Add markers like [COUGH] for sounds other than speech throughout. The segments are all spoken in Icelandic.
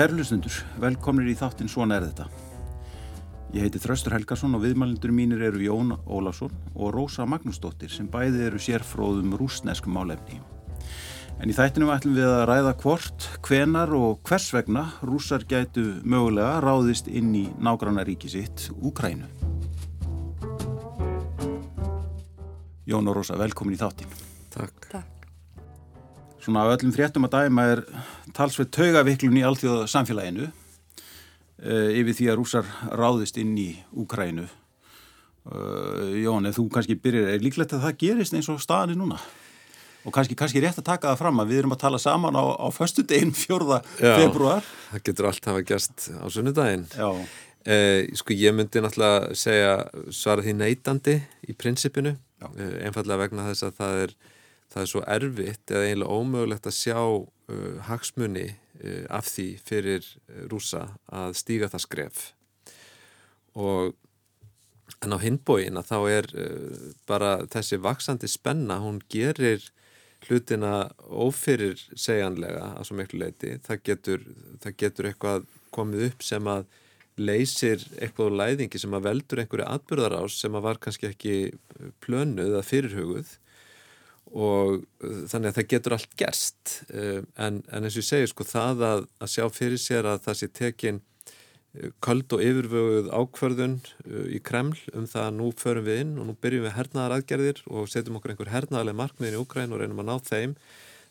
Kærlustundur, velkomnir í þáttinn Svona er þetta. Ég heiti Þraustur Helgarsson og viðmælindur mínir eru Jón Ólafsson og Rósa Magnúsdóttir sem bæði eru sérfróðum rúsneskum málefni. En í þættinum ætlum við að ræða hvort, hvenar og hvers vegna rúsar gætu mögulega ráðist inn í nágranna ríki sitt, Úkrænu. Jón og Rósa, velkomin í þáttin. Takk. Takk. Svona af öllum fréttum að dæma er talsveit taugaviklun í allþjóða samfélaginu uh, yfir því að rúsar ráðist inn í Úkrænu. Uh, Jón, ef þú kannski byrjar, er líklegt að það gerist eins og staðan er núna? Og kannski, kannski rétt að taka það fram að við erum að tala saman á, á 4. Já. februar. Það getur allt hafa gæst á sunnudaginn. Já, Eh, sko ég myndi náttúrulega segja svara því neitandi í prinsipinu, eh, einfallega vegna þess að það er, það er svo erfitt eða eiginlega ómögulegt að sjá uh, hagsmuni uh, af því fyrir uh, rúsa að stíga það skref. Og en á hinbóin að þá er uh, bara þessi vaksandi spenna, hún gerir hlutina ófyrir segjanlega að svo miklu leiti, það getur, það getur eitthvað komið upp sem að leysir eitthvað úr læðingi sem að veldur einhverju atbyrðarás sem að var kannski ekki plönuð eða fyrirhuguð og uh, þannig að það getur allt gerst. Uh, en, en eins og ég segi sko það að, að sjá fyrir sér að það sé tekin uh, köld og yfirvöguð ákvörðun í Kreml um það að nú förum við inn og nú byrjum við hernaðar aðgerðir og setjum okkur einhver hernaðarlega markmiðin í Ukræn og reynum að ná þeim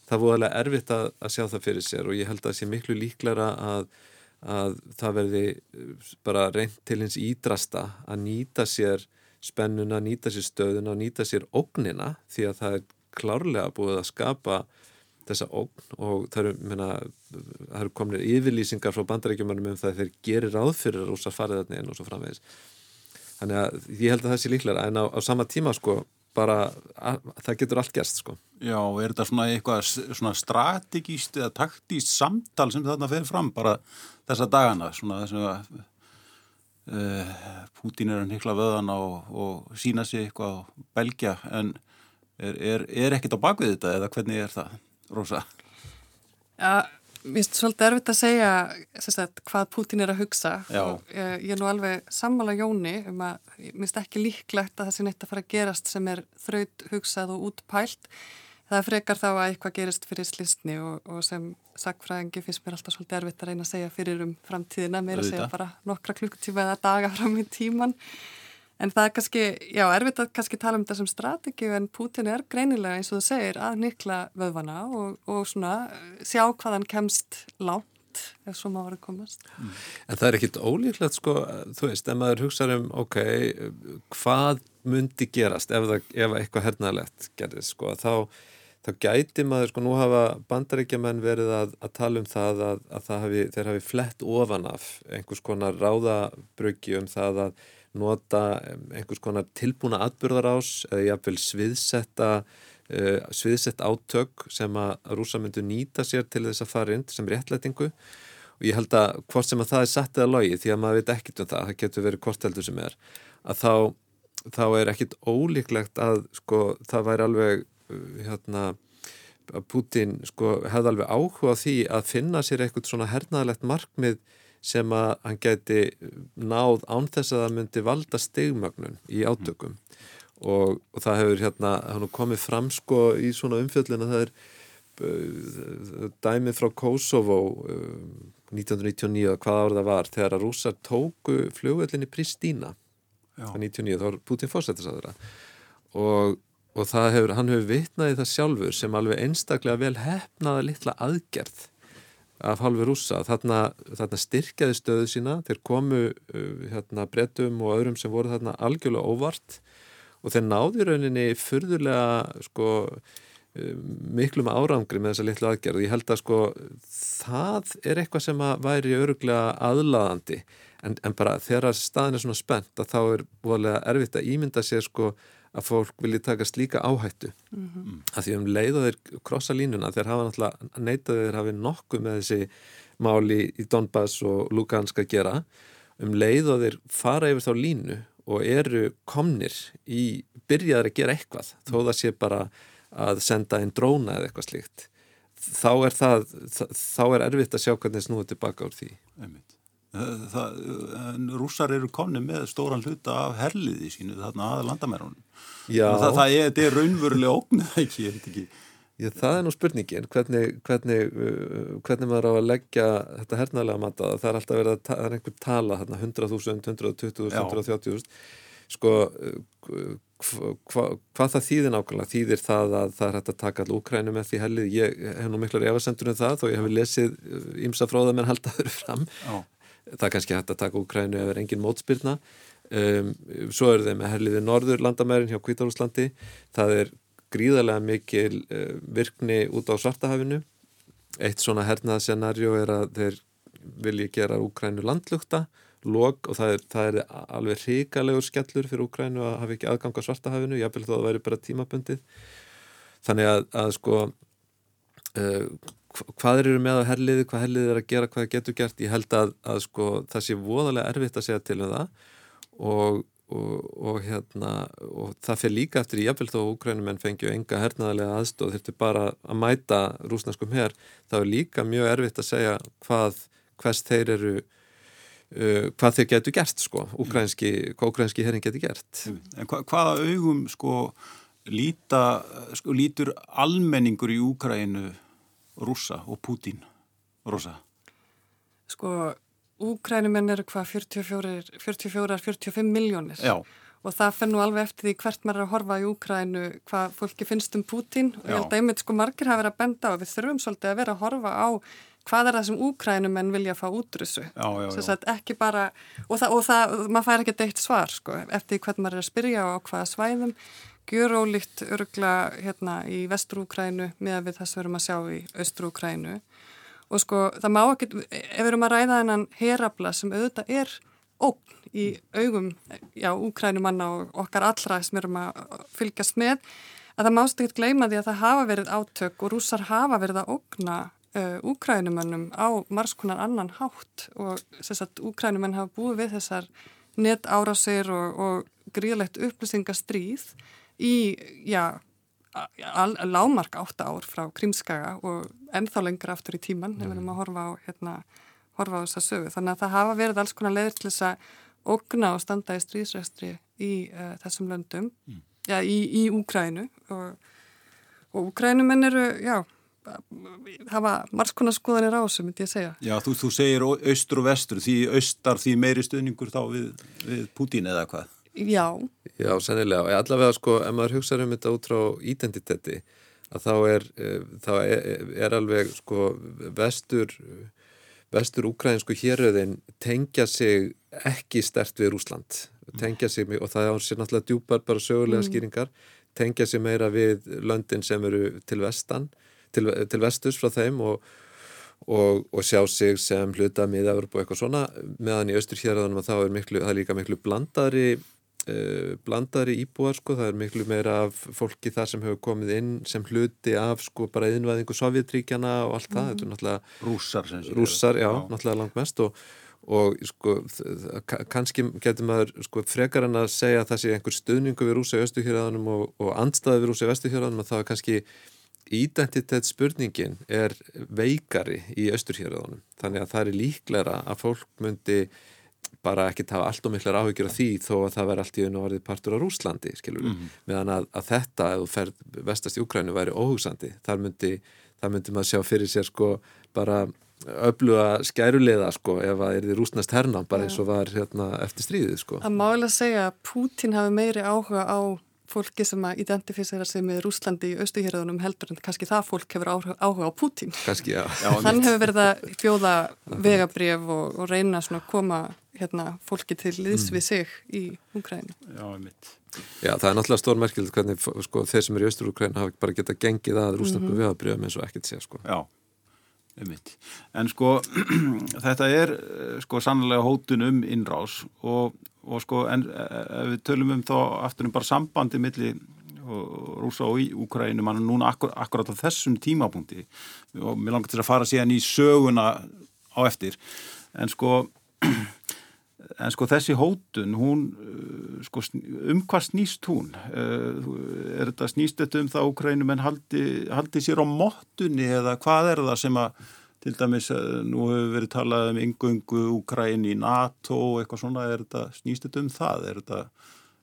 það er voðalega erfitt að, að sjá það fyrir sér. Og ég held að það sé miklu líklara að að það verði bara reynd til hins ídrasta að nýta sér spennuna, nýta sér stöðuna og nýta sér ógnina því að það er klárlega búið að skapa þessa ógn og það eru, menna, það eru komin yfirlýsingar frá bandarækjumannum um það að þeir gerir ráð fyrir rúsa farið þarna inn og svo framvegis. Þannig að ég held að það sé líklega en á, á sama tíma sko bara að, það getur allt gerst sko. já, er þetta svona eitthvað svona strategíst eða taktíst samtal sem þarna fer fram bara þessa dagana, svona þess að uh, Pútín er að nikla vöðan og, og sína sig eitthvað á belgja en er, er, er ekkert á bakvið þetta eða hvernig er það, Rósa? Ja, mér finnst svolítið erfitt að segja sagt, hvað Pútín er að hugsa Já. og ég, ég er nú alveg sammála Jóni um að mér finnst ekki líklegt að það sé neitt að fara að gerast sem er þraut hugsað og útpælt það frekar þá að eitthvað gerist fyrir slistni og, og sem sagfræðingi finnst mér alltaf svolítið erfitt að reyna að segja fyrir um framtíðina, mér að segja bara nokkra klukkutíma eða daga fram í tíman En það er kannski, já, erfitt að kannski tala um þetta sem strategíu en Putin er greinilega eins og þú segir að nikla vöðvana og, og svona eh, sjá hvað hann kemst langt ef svo má verið komast. En það er ekkit ólíklegt sko, þú veist, ef maður hugsa um, ok, hvað myndi gerast ef, það, ef eitthvað hernaðlegt gerðist, sko, þá, þá gæti maður, sko, nú hafa bandaríkjaman verið að, að tala um það að, að það hafi, þeir hafi flett ofan af einhvers konar ráðabruggi um það að nota einhvers konar tilbúna atbyrðarás eða jáfnvel sviðsetta uh, sviðsett átök sem að rúsa myndu nýta sér til þess að fara inn sem réttlætingu. Og ég held að hvort sem að það er satt eða logi því að maður veit ekkit um það, það getur verið hvort heldur sem er, að þá, þá er ekkit ólíklegt að sko það væri alveg uh, hérna að Putin sko hefði alveg áhuga því að finna sér eitthvað svona hernaðalegt markmið sem að hann gæti náð án þess að það myndi valda stigmögnun í átökum. Og, og það hefur hérna hann komið fram sko í svona umfjöllin að það er uh, dæmið frá Kosovo uh, 1999 hvað árið það var þegar að rússar tóku flugvellinni Pristína. Já. 1999 þá var Putin fórsetisæðura og, og það hefur, hann hefur vitnaði það sjálfur sem alveg einstaklega vel hefnaða litla aðgerð af halvu rússa. Þarna, þarna styrkjaði stöðu sína, þeir komu uh, hérna brettum og öðrum sem voru þarna algjörlega óvart og þeir náði rauninni furðulega sko uh, miklum árangri með þessa litlu aðgerð. Ég held að sko það er eitthvað sem væri öruglega aðlaðandi en, en bara þegar staðin er svona spennt að þá er voðalega erfitt að ímynda sér sko að fólk vilji taka slíka áhættu mm -hmm. að því um leið og þeir krossa línuna þeir hafa náttúrulega neitaði þeir hafi nokkuð með þessi máli í Donbass og Lugansk að gera um leið og þeir fara yfir þá línu og eru komnir í byrjaður að gera eitthvað þó það sé bara að senda einn dróna eða eitthvað slíkt þá er það, þá er erfitt að sjá hvernig snúið tilbaka úr því. Einmitt. Það, rússar eru komni með stóran hluta af herliði sínu þarna að landamærunum. Það, það er, er raunverulega ógnið [LAUGHS] ekki, ekki. Já, það er nú spurningin, hvernig, hvernig, uh, hvernig maður á að leggja þetta hernaðlega matta, það? Er alltaf verið að það er einhver tala, hérna 100.000, 120.000, 130.000 sko uh, hva, hva, hvað það þýðir nákvæmlega, þýðir það að það er hægt að taka all úkrænu með því hellið, ég hef nú miklar efasendur um það, þó ég hef lesið ímsa uh, fróða menn haldaður fram. Já. Það er kannski hægt að taka úkrænu ef er engin mótspilna um, svo eru þeim með helliði norður landamærin hjá Kvítarúslandi, það er gríðarlega mikil uh, virkni út á svartahafinu. Eitt svona hernaðscenarjó er að þeir vilji gera Úkrænu landlugta log og það er, það er alveg ríkalegur skellur fyrir Úkrænu að hafa ekki aðgang á svartahafinu, jáfnvel þó að það væri bara tímabundið. Þannig að, að sko uh, hvað eru með að herliði, hvað herliði er að gera, hvað getur gert, ég held að, að sko það sé voðalega erfitt að segja til um það. Og Og, og, hérna, og það fyrir líka eftir í jafnvel þó úkrænumenn fengju enga hernaðarlega aðstóð þurftu bara að mæta rúsnarskum hér, það er líka mjög erfitt að segja hvað hvers þeir eru uh, hvað þeir getur gert sko, úkrænski, hvað úkrænski herring getur gert. En hva, hvaða augum sko líta, sko lítur almenningur í Úkrænu rúsa og Pútín. Rúsa? Sko Úkrænumenn eru hvað 44-45 miljónir Já. og það fenn nú alveg eftir því hvert maður er að horfa í Úkrænu hvað fólki finnst um Pútín. Og ég held að einmitt sko margir hafa verið að benda á við þurfum svolítið að vera að horfa á hvað er það sem Úkrænumenn vilja að fá útrussu ekki bara og, það, og það, maður fær ekki eitt svar sko eftir hvern maður er að spyrja á hvaða svæðum gjur ólíkt örgla hérna í Vestur-Úkrænu með að við þess verum að sjá í Östur-Úkrænu og sko það má ekki, ef við erum að ræða þennan herabla sem auðvitað er ógn í augum, já, úkrænumanna og okkar allra sem erum að fylgjast með, að það mást ekkert gleyma því að það hafa verið átök og rúsar hafa verið að ógna uh, úkrænumannum á margskunar annan hátt. Og þess að úkrænumann hafa búið við þessar net árásir og, og gríðlegt upplýsingastríð í, já, lámark átta ár frá Krímskaga og ennþá lengra aftur í tíman ef við erum að horfa á, hérna, horfa á þessa sögu. Þannig að það hafa verið alls konar leðir til þess að okna og standa í stríðsræstri í uh, þessum löndum, mm. já, í, í Úkrænu og, og Úkrænumenn eru, já, hafa margskonar skoðanir á þessu, myndi ég segja. Já, þú, þú segir austur og vestur, því austar því meiri stuðningur þá við, við Putin eða hvað? Já. Já, sennilega. Allavega sko, ef maður hugsaður um þetta út frá identitetti, að þá er, eh, þá er, er alveg sko vestur, vestur ukrainsku héröðin tengja sig ekki stert við Rúsland. Tengja sig, og það er sér náttúrulega djúpar bara sögulega mm. skýringar, tengja sig meira við löndin sem eru til vestan, til, til vesturs frá þeim og Og, og sjá sig sem hluta miða-Európa og eitthvað svona meðan í austur hérðanum að þá er, miklu, það er líka miklu blandari uh, blandari íbúar sko, það er miklu meira af fólki þar sem hefur komið inn sem hluti af sko bara innvæðingu Sovjetríkjana og allt það, þetta er náttúrulega Rússar, Rússar, já, já, náttúrulega langt mest og, og sko kannski getur maður sko frekar en að segja að það sé einhver stuðningu við Rússa í Östuhjörðanum og, og andstaði við Rússa í Vestuhjörðanum að það er kannski identitetsspurningin er veikari í Östurhjörðunum þannig að það er líklæra að fólk myndi bara ekkert hafa allt og miklar áhyggjur af því þó að það verði allt í unn og verði partur á Rúslandi, skilur við, mm -hmm. meðan að, að þetta, ef þú fer vestast í Ukrænu, væri óhugsandi, þar myndi þar myndi maður sjá fyrir sér sko bara öfluga skæruleiða sko ef það er því rúsnast hernam bara eins og var hérna eftir stríðið sko. Það málega segja að Pútin hafi meiri áhuga á fólki sem að identifísera sig með Rúslandi í austuhjörðunum heldur en kannski það fólk hefur áhuga á Pútín. Kannski, já. já Hann hefur verið að fjóða [LAUGHS] vegabref og, og reyna að koma hérna, fólki til liðs mm. við sig í Úkrænu. Já, mitt. Já, það er náttúrulega stórmerkild hvernig sko, þeir sem eru í austur-Úkrænu hafa bara getað gengið að Rúslandi mm -hmm. vegabrefum eins og ekkert sé, sko. Já. En sko [CLEARS THROAT] þetta er sko sannlega hótun um innrás og og sko en ef við tölum um þá aftur um bara sambandi millir rúsa og í Úkrænu mann núna akkur, akkurat á þessum tímapunkti og mér langar til að fara síðan í söguna á eftir en sko [CLEARS THROAT] En sko þessi hótun, hún, uh, sko, um hvað snýst hún? Uh, er þetta snýst þetta um það Ukrænum en haldi, haldi sér á móttunni eða hvað er það sem að, til dæmis, uh, nú hefur verið talað um yngöngu Ukræn í NATO og eitthvað svona, er þetta, snýst þetta um það? Er þetta,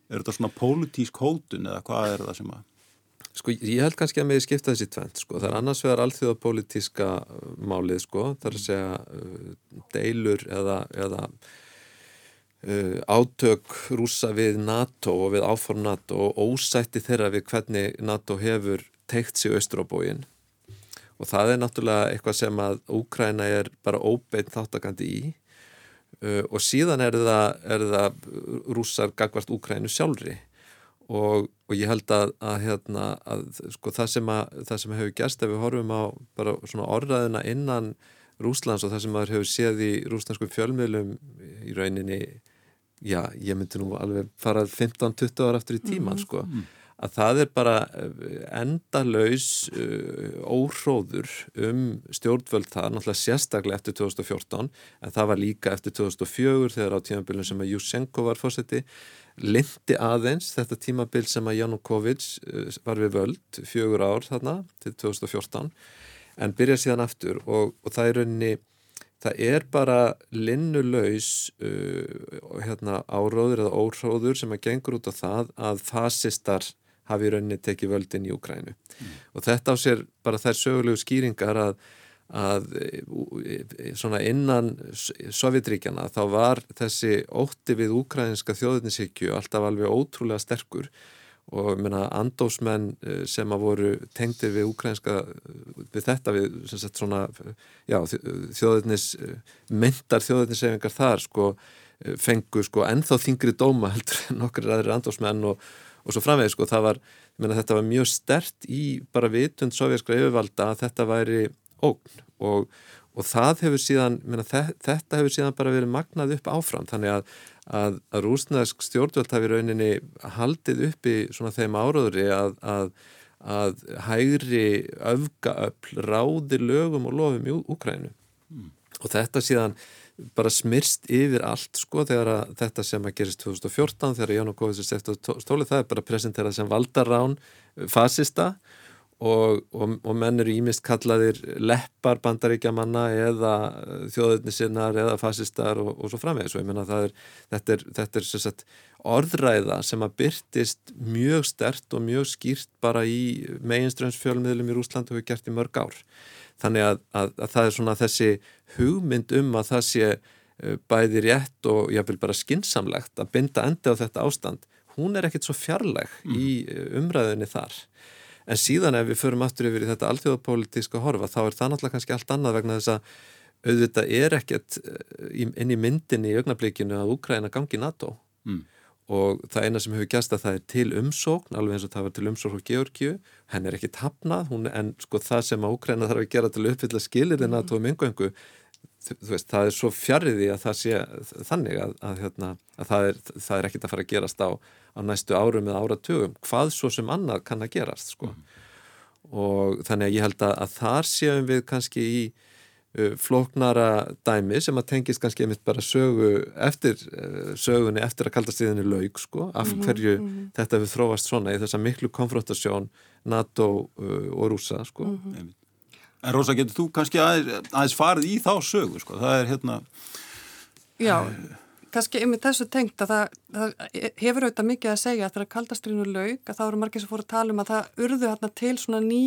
er þetta svona pólitísk hótun eða hvað er það sem að? Sko ég held kannski að með skipta þessi tvent sko, það er annars vegar allþjóða pólitíska málið sko, það er að segja deilur eða, eða átök rúsa við NATO og við áform NATO og ósætti þeirra við hvernig NATO hefur teikt sig austur á bógin og það er náttúrulega eitthvað sem að Úkræna er bara óbeint þáttakandi í. Uh, og síðan er það, er það rússar gagvart Úkrænu sjálfri. Og, og ég held að, að, hérna, að sko, það, sem sem hefur gerst ef við horfum á bara svona orðræðina innan Rúslands og það sem maður hefur séð í rúslandsku fjölmiðlum í rauninni já, ég myndi nú alveg fara 15-20 ára aftur í tíman mm -hmm. sko, að það er bara endalaus uh, óhróður um stjórnvöld það, náttúrulega sérstaklega eftir 2014, en það var líka eftir 2004 þegar á tímabilun sem að Jusenko var fórseti, lindi aðeins þetta tímabil sem að Janukovic uh, var við völd fjögur ár þarna til 2014 en byrja síðan aftur og, og það er rauninni það er bara linnulaus uh, hérna, áróður eða óróður sem að gengur út á það að fasistar hafi rauninni tekið völdin í Ukrænu mm. og þetta á sér bara þær sögulegu skýringar að, að svona innan Sovjetríkjana þá var þessi ótti við ukrænska þjóðuninsíkju alltaf alveg ótrúlega sterkur og menna andósmenn eh, sem að voru tengdir við ukrænska við þetta við svona, já, þjóðurnis myndar þjóðurnissefingar þar sko, fengu sko, ennþá þingri dóma heldur en okkur aðri andósmenn og, og svo framvegð sko, var, menna, þetta var mjög stert í bara vitund sovjerskra yfirvalda að þetta væri ógn. Og, og það hefur síðan menna, þetta hefur síðan bara verið magnað upp áfram. Þannig að að, að rúsnesk stjórnvöld hafi rauninni haldið upp í svona þeim áraðuri að, að, að hægri öfgaöfl ráði lögum og lofum í Úkrænu mm. og þetta síðan bara smyrst yfir allt sko þegar þetta sem að gerist 2014 þegar Janukóvits er sett á stóli það er bara presenterað sem valdarán fasista og, og, og menn eru ímist kallaðir leppar bandaríkja manna eða eh, þjóðurnisinnar eða fasistar og, og svo framvegis. Og ég menna er, þetta er, þetta er sagt, orðræða sem að byrtist mjög stert og mjög skýrt bara í meginströmsfjölmiðlum í Rúsland og hefur gert í mörg ár. Þannig að, að, að það er svona þessi hugmynd um að það sé eh, bæði rétt og ég vil bara skinsamlegt að binda endi á þetta ástand hún er ekkit svo fjarlæg mm. í eh, umræðinni þar en síðan ef við förum aftur yfir í þetta alþjóðapolítíska horfa þá er það náttúrulega kannski allt annað vegna þess að auðvitað er ekkert eh, inn í myndinni í augnablikinu að Úkræna gangi NATO mm. og það eina sem hefur gæst að það er til umsókn alveg eins og það var til umsókn á Georgiu henn er ekki tapnað, en sko það sem að Úkræna þarf að gera til að uppfylla skilir en NATO um yngöngu Veist, það er svo fjariði að það sé þannig að, að, hérna, að það, er, það er ekkit að fara að gerast á, á næstu árum eða áratugum, hvað svo sem annað kann að gerast sko. mm. og þannig að ég held að, að þar séum við kannski í uh, flóknara dæmi sem að tengist kannski einmitt bara sögu eftir uh, sögunni eftir að kaldastriðinni laug sko, af mhm, hverju mm -hmm. þetta við þróast svona í þessa miklu konfrontasjón NATO uh, og rúsa sko. Mm -hmm. En Rósa, getur þú kannski aðeins, aðeins farið í þá sögu, sko, það er hérna... Já, uh, kannski yfir þessu tengt að það, það hefur auðvitað mikið að segja að það er kaldastrinu laug, að það eru margir sem fóru að tala um að það urðu hérna til svona ný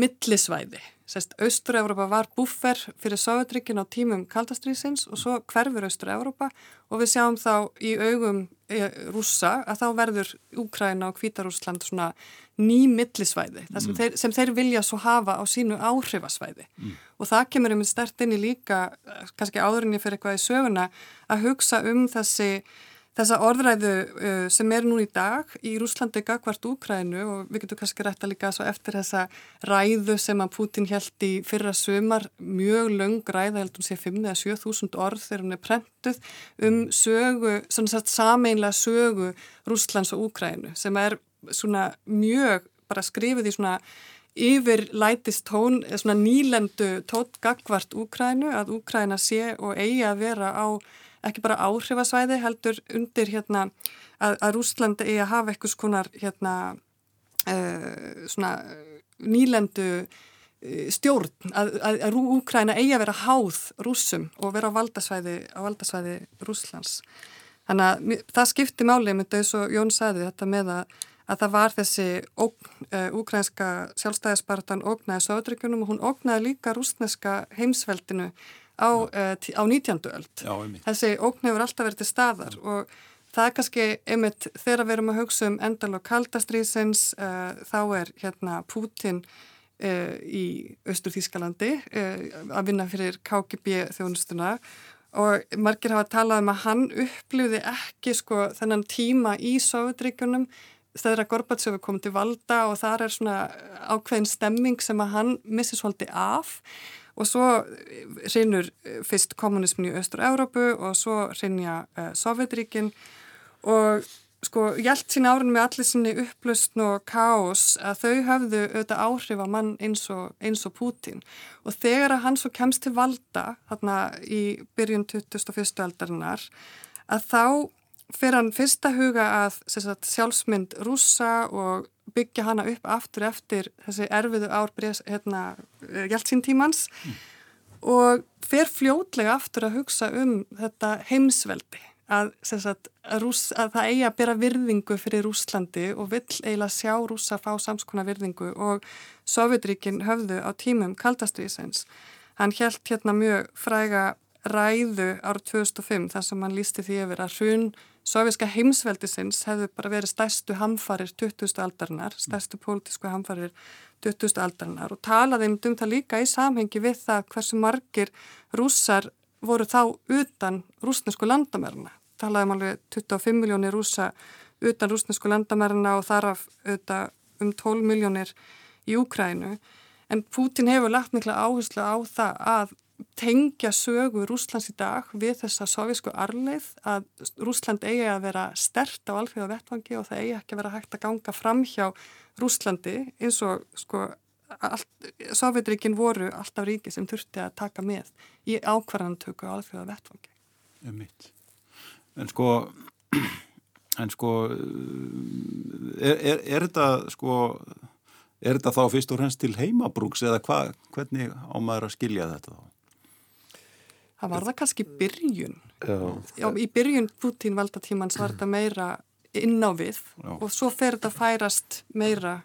millisvæði. Sest, Austur-Európa var búfer fyrir Sáðutrykkin á tímum kaldastrýsins og svo hverfur Austur-Európa og við sjáum þá í augum e, rúsa að þá verður Úkræna og Kvítarúsland svona ný millisvæði sem, mm. þeir, sem þeir vilja svo hafa á sínu áhrifasvæði mm. og það kemur um stert inn í líka, kannski áðurinni fyrir eitthvað í söguna, að hugsa um þessi Þessa orðræðu uh, sem er nú í dag í Rúslandi gagvart Úkrænu og við getum kannski rætta líka svo eftir þessa ræðu sem að Putin held í fyrra sömar, mjög löng ræða, heldum sé 5 eða 7.000 orð þegar hún er prentuð um sögu, svona sagt sameinlega sögu Rúslands og Úkrænu sem er svona mjög bara skrifið í svona yfir lætist tón, svona nýlendu tótt gagvart Úkrænu að Úkræna sé og eigi að vera á ekki bara áhrifasvæði heldur undir hérna að, að Rúsland eigi að hafa eitthvað skonar hérna uh, svona nýlendu uh, stjórn að, að, að Úkræna eigi að vera háð rúsum og vera á valdasvæði, á valdasvæði Rúslands. Þannig að það skipti málið með þau svo Jón sagði þetta með að að það var þessi uh, úkrænska sjálfstæðispartan ógnaði Söðuríkunum og hún ógnaði líka rúsneska heimsveldinu á, uh, á 19. öld. Já, þessi ógn hefur alltaf verið til staðar Já. og það er kannski einmitt þegar við erum að hugsa um endal og kaldastrýsins uh, þá er hérna Putin í Östur Þískalandi að vinna fyrir KGB þjónustuna og margir hafa talað um að hann upplýði ekki sko þennan tíma í Söðuríkunum þegar Gorbatsöfu kom til valda og þar er svona ákveðin stemming sem að hann missi svolítið af og svo reynur fyrst kommunismin í Östur-Európu og svo reynja uh, eh, Sovjetríkin og sko hjælt sín árun með allir sinni upplustn og káos að þau hafðu auðvitað áhrif á mann eins og, eins og Putin og þegar að hann svo kemst til valda þarna í byrjun 21. aldarinnar að þá fyrir hann fyrsta huga að sagt, sjálfsmynd rúsa og byggja hana upp aftur eftir þessi erfiðu ár hérna, hjálpsíntímans mm. og fer fljótlega aftur að hugsa um þetta heimsveldi að, sagt, að, rús, að það eigi að bera virðingu fyrir Rúslandi og vill eiginlega sjá rúsa fá samskona virðingu og Sovjetríkin höfðu á tímum kaldastriðsins. Hann held hérna mjög fræga ræðu árið 2005 þar sem hann lísti því yfir að hrun Sovjerska heimsveldisins hefðu bara verið stærstu hamfarir 20. aldarinnar, stærstu pólitísku hamfarir 20. aldarinnar og talaði um það líka í samhengi við það hversu margir rússar voru þá utan rúsnesku landamærna. Talaði um alveg 25 miljónir rúsa utan rúsnesku landamærna og þaraf um 12 miljónir í Úkrænu. En Putin hefur lagt mikla áherslu á það að tengja sögu Rúslands í dag við þessa sovísku arleið að Rúsland eigi að vera stert á alþjóða vettvangi og það eigi ekki að vera hægt að ganga fram hjá Rúslandi eins og sko Sovjetríkin voru alltaf ríki sem þurfti að taka með í ákvarðantöku á alþjóða vettvangi. Um. En sko, [CLEARS THROAT] en sko, er, er, er þetta sko, er þetta þá fyrst og fremst til heimabrúks eða hva, hvernig ámaður að skilja þetta þá? Það var það kannski byrjun. Já. Já, í byrjun Putin valdatímans var þetta meira inn á við Já. og svo fer þetta færast meira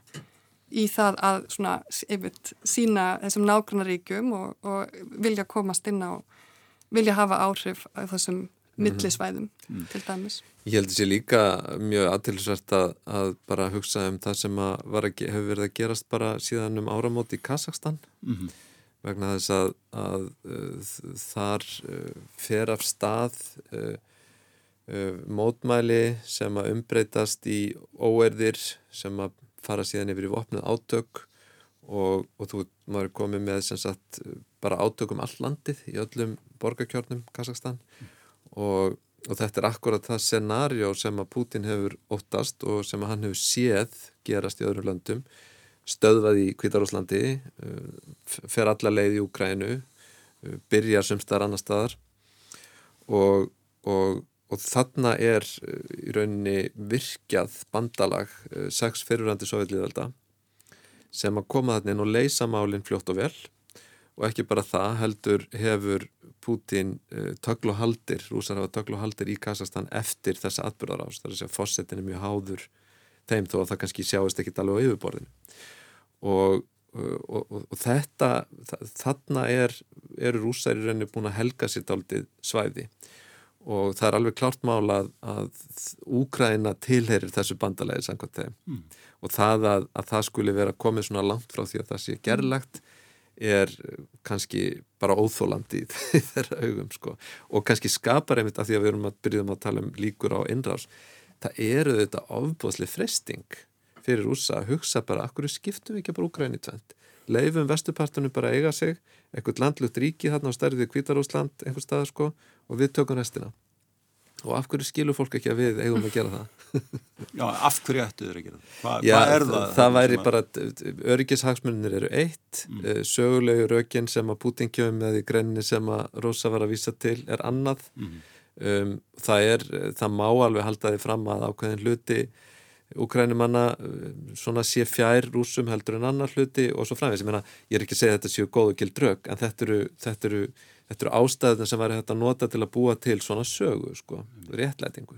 í það að svona, einmitt, sína þessum nágrannaríkjum og, og vilja komast inn á, vilja hafa áhrif á þessum mhm. millisvæðum mm. til dæmis. Ég held þessi líka mjög aðtilsvært að, að bara hugsa um það sem að að, hefur verið að gerast bara síðan um áramóti í Kazakstan. Mm -hmm vegna þess að, að uh, þar uh, fer af stað uh, uh, mótmæli sem að umbreytast í óerðir sem að fara síðan yfir í vopnuð átök og, og þú maður komið með sem sagt bara átökum all landið í öllum borgarkjörnum Kazakstan mm. og, og þetta er akkurat það scenarjó sem að Putin hefur óttast og sem að hann hefur séð gerast í öðrum löndum stöðvað í Kvítarúslandi uh, fer alla leið í Úkrænu uh, byrjar sem staðar annar staðar. Og, og, og þarna er uh, í rauninni virkjað bandalag sex fyrirhandi sovjetliðalda sem að koma þarna inn og leysa málinn fljótt og vel. Og ekki bara það heldur hefur Putin tögl og haldir, rúsar hafa tögl og haldir í Kazakstan eftir þessa atbyrðar ás, það er að segja fósettin er mjög háður þeim þó að það kannski sjáist ekki alveg á yfirborðinu. Og, og, og þetta þarna er, eru rúsar í rauninu búin að helga sér daldið svæði. Og það er alveg klart mála að, að Úkraina tilherir þessu bandalegi samkvæmt þeim. Mm. og það að, að það skuli vera komið svona langt frá því að það sé gerlegt er kannski bara óþólandi í [LAUGHS] þeirra augum sko. Og kannski skapar einmitt að því að við erum að byrjuðum að tala um líkur á innrás það eru þetta ofbóðsli fresting fyrir úsa að hugsa bara, akkur skiptum við ekki bara Úgræni tvent leifum vestupartunum bara eiga sig eitthvað landlutt ríki þarna á stærðið Kvítarúsland einhver staðar sko og við tökum restina og af hverju skilur fólk ekki að við eigum að gera það [LAUGHS] Já, af hverju ættu þau að gera það? Hva, Já, hvað er það? Það, það væri bara, öryggishagsmunir eru eitt mm. Eh, sögulegu rökin sem að Putin kjöfum með í greinni sem að Rosa var að vísa til er annað mm. Um, það er, það má alveg halda því fram að ákveðin hluti Ukrænumanna svona sé fjær rúsum heldur en annar hluti og svo framvegs, ég meina, ég er ekki að segja að þetta séu góð og gild drög, en þetta eru, þetta eru, þetta eru ástæðuna sem væri þetta að nota til að búa til svona sögu, sko, réttlætingu.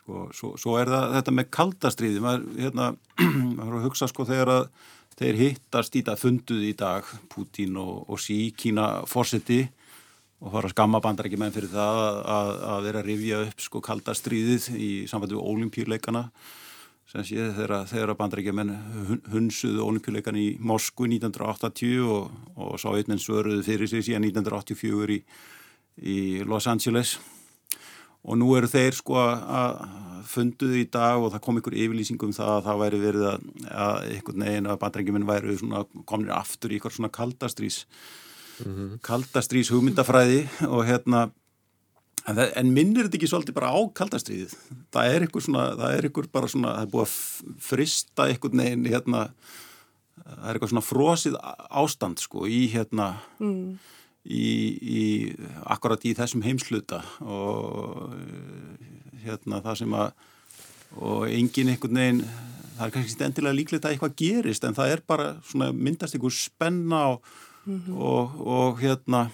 Sko, svo, svo er það þetta með kaldastriði, maður, hérna, [CLEARS THROAT] maður hugsa sko þegar að þeir hittast í það funduð í dag, Putin og, og sí, Kína fórseti og fara að skamma bandar ekki menn fyrir það að, að vera að rifja upp sko kaldastriðið í samfættu við ólimpíuleikana sem sé þegar, þegar bandar ekki menn hunsuðu ólimpíuleikana í Moskvu 1980 og, og sá einmenn svöruðu fyrir sig síðan 1984 í, í Los Angeles. Og nú eru þeir sko að funduðu í dag og það kom ykkur yfirlýsingum það að það væri verið að, að einhvern veginn að bandar ekki menn væri kominir aftur í ykkur svona kaldastrís mm -hmm. kaldastrís hugmyndafræði og hérna en, það, en minnir þetta ekki svolítið bara á kaldastríðið það er ykkur svona, það er ykkur bara svona það er búið að frista ykkur neginn hérna það er eitthvað svona frosið ástand sko í hérna mm. í, í akkurat í þessum heimsluta og hérna það sem að og engin einhvern veginn það er kannski endilega líklegt að eitthvað gerist en það er bara svona myndast einhver spenna og mm -hmm. og, og hérna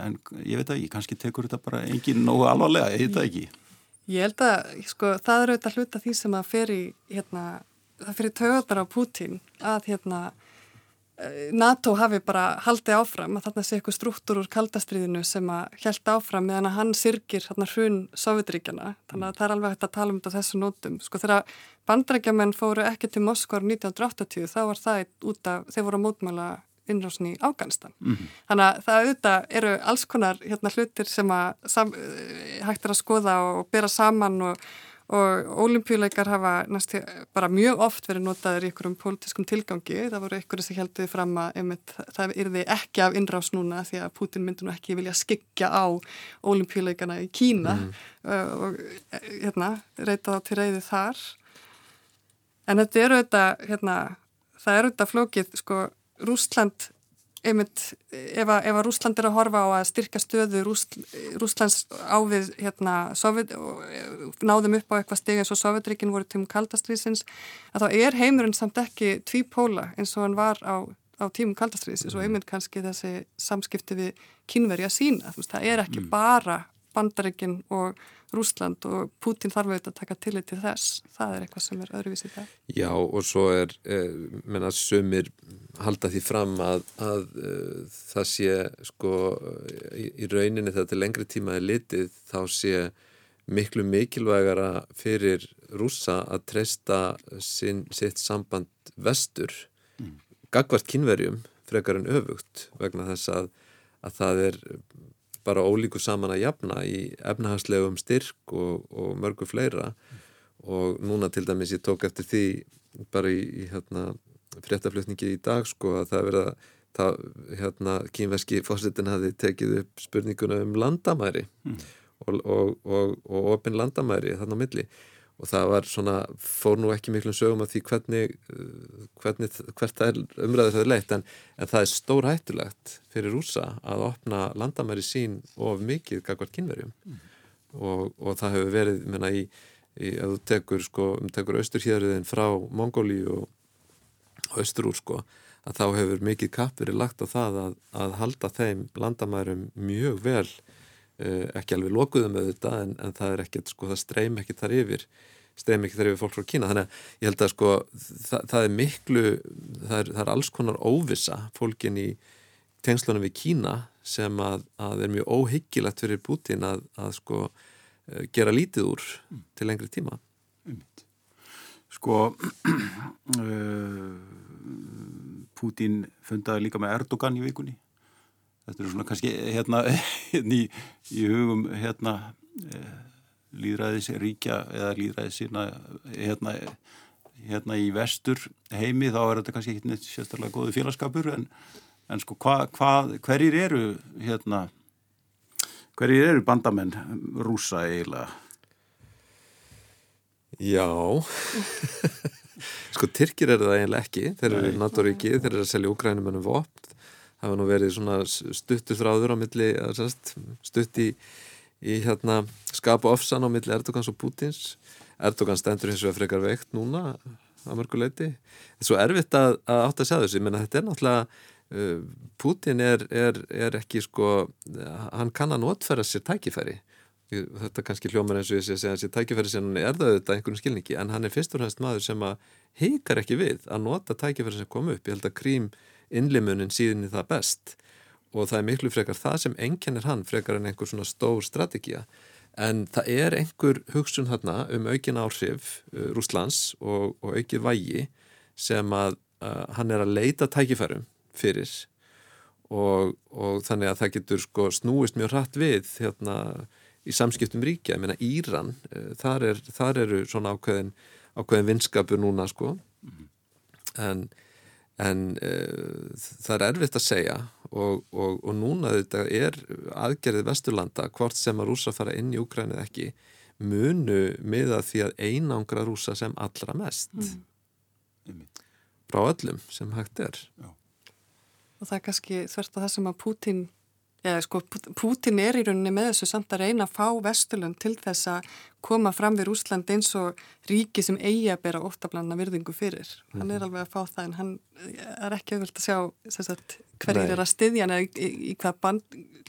en ég veit ekki, kannski tekur þetta bara engin nógu alvarlega, ég veit ekki Ég held að, sko, það er auðvitað hluta því sem að fer í, hérna það fyrir töðar á Pútín að hérna NATO hafi bara haldið áfram að þarna sé eitthvað struktúr úr kaldastriðinu sem að held áfram meðan að hann sirgir hérna hrun Sovjetríkjana þannig að það er alveg hægt að tala um þetta þessu nótum sko þegar bandrækjaman fóru ekki til Moskvar 1980 þá var það út af, þeir voru að mótmæla innrásin í Afganistan. Mm -hmm. Þannig að það auðvitað eru alls konar hérna hlutir sem að sam, eh, hægt er að skoða og bera saman og, og ólimpíuleikar hafa næstu bara mjög oft verið notaður í ykkurum pólitískum tilgangi. Það voru ykkur sem helduði fram að einmitt, það yrði ekki af innrás núna því að Putin myndi nú ekki vilja skikja á ólimpíuleikana í Kína mm -hmm. og hérna reyta þá til reyði þar En þetta eru þetta, hérna, það eru þetta flókið, sko, Rúsland, einmitt, ef að, að Rúsland er að horfa á að styrka stöðu Rúsl, Rúslands ávið, hérna, Sovjet, náðum upp á eitthvað steg eins og Sovjetrikin voru tímum kaldastriðsins, að þá er heimurinn samt ekki tvípóla eins og hann var á, á tímum kaldastriðsins og einmitt kannski þessi samskipti við kynverja sína, þú veist, það er ekki mm. bara Bandaríkin og Rúsland og Putin þarf auðvitað að taka tillit til þess. Það er eitthvað sem er öðruvísið það. Já og svo er, eh, menna, sömur halda því fram að, að uh, það sé, sko, í, í rauninni þegar til lengri tíma er litið þá sé miklu mikilvægara fyrir rúsa að treysta sin, sitt samband vestur mm. gagvart kynverjum frekar en öfugt vegna þess að, að það er bara ólíku saman að jafna í efnahagslegum styrk og, og mörgu fleira og núna til dæmis ég tók eftir því bara í, í hérna, fréttaflutningi í dag sko að það verða það, hérna, kínveski fórsetin hafi tekið upp spurninguna um landamæri mm. og, og, og opin landamæri þarna á milli og það var svona, fór nú ekki miklum sögum af því hvernig, uh, hvernig hvert það er umræður það er leitt en, en það er stór hættulegt fyrir rúsa að opna landamæri sín of mikið kakvart kynverjum mm. og, og það hefur verið, menna, í, í að þú tekur, sko, um tekur austurhjörðin frá Mongóli og austur úr, sko að þá hefur mikið kapp verið lagt á það að, að halda þeim landamærum mjög vel ekki alveg lokuðum þetta en, en það er ekkert, sko, það streym ekki þar yfir streym ekki þar yfir fólk frá Kína. Þannig að ég held að sko það, það er miklu, það er, það er alls konar óvisa fólkin í tengslunum við Kína sem að, að er mjög óhyggilegt fyrir Putin að, að sko eh, gera lítið úr mm. til lengri tíma. Sko [CLEARS THROAT] uh, Putin fundaði líka með Erdogan í vikunni þetta er svona kannski hérna [LAUGHS] í, í hugum hérna eh, líðræðis ríkja eða líðræðis hérna, hérna í vestur heimi þá er þetta kannski ekki neitt sérstaklega góðu félagskapur en, en sko hva, hva, hverjir eru hérna hverjir eru bandamenn rúsa eiginlega? Já. [LAUGHS] Sko Tyrkir eru það eiginlega ekki. Þeir eru náttúrulega ekki, þeir eru að selja úgrænum ennum vopn það var nú verið svona stuttur þráður á milli, stutt í, í hérna skapa ofsan á milli Erdogans og Pútins Erdogan stendur hins vegar frekar veikt núna að mörguleiti. Það er svo erfitt að, að átt að segja þessu, ég menna þetta er náttúrulega uh, Putin er, er, er ekki sko, hann kann að notfæra sér tækifæri. Þetta kannski hljómar eins og ég sé að segja sér tækifæri sem hann er það auðvitað einhvern skilningi en hann er fyrst og hennst maður sem að heikar ekki við að nota tækifæri sem kom upp. Ég held að krím innlimunin síðan í það best. Og það er miklu frekar það sem enkenir hann frekar en einhver svona stór strategía. En það er einhver hugsun þarna um aukin áhrif uh, Rúslands og, og aukið vægi sem að uh, hann er að leita tækifærum fyrir. Og, og þannig að það getur sko snúist mjög hratt við hérna í samskiptum ríkja, ég meina Íran uh, þar, er, þar eru svona ákveðin ákveðin vinskapur núna sko. En, en uh, það er erfitt að segja og, og, og núna þetta er aðgerðið Vesturlanda hvort sem að rúsa fara inn í Ukrænið ekki munu miða því að einangra rúsa sem allra mest mm. frá öllum sem hægt er Já. og það er kannski þvert að það sem að Pútin Já, sko, Pútin er í rauninni með þessu samt að reyna að fá Vesturlund til þess að koma fram við Úsland eins og ríki sem eigi að bera óttablanna virðingu fyrir. Mm -hmm. Hann er mhm. alveg að fá það en hann er ekki auðvöld að sjá sagt, hverjir er að styðja hann eða í, í hvað, band,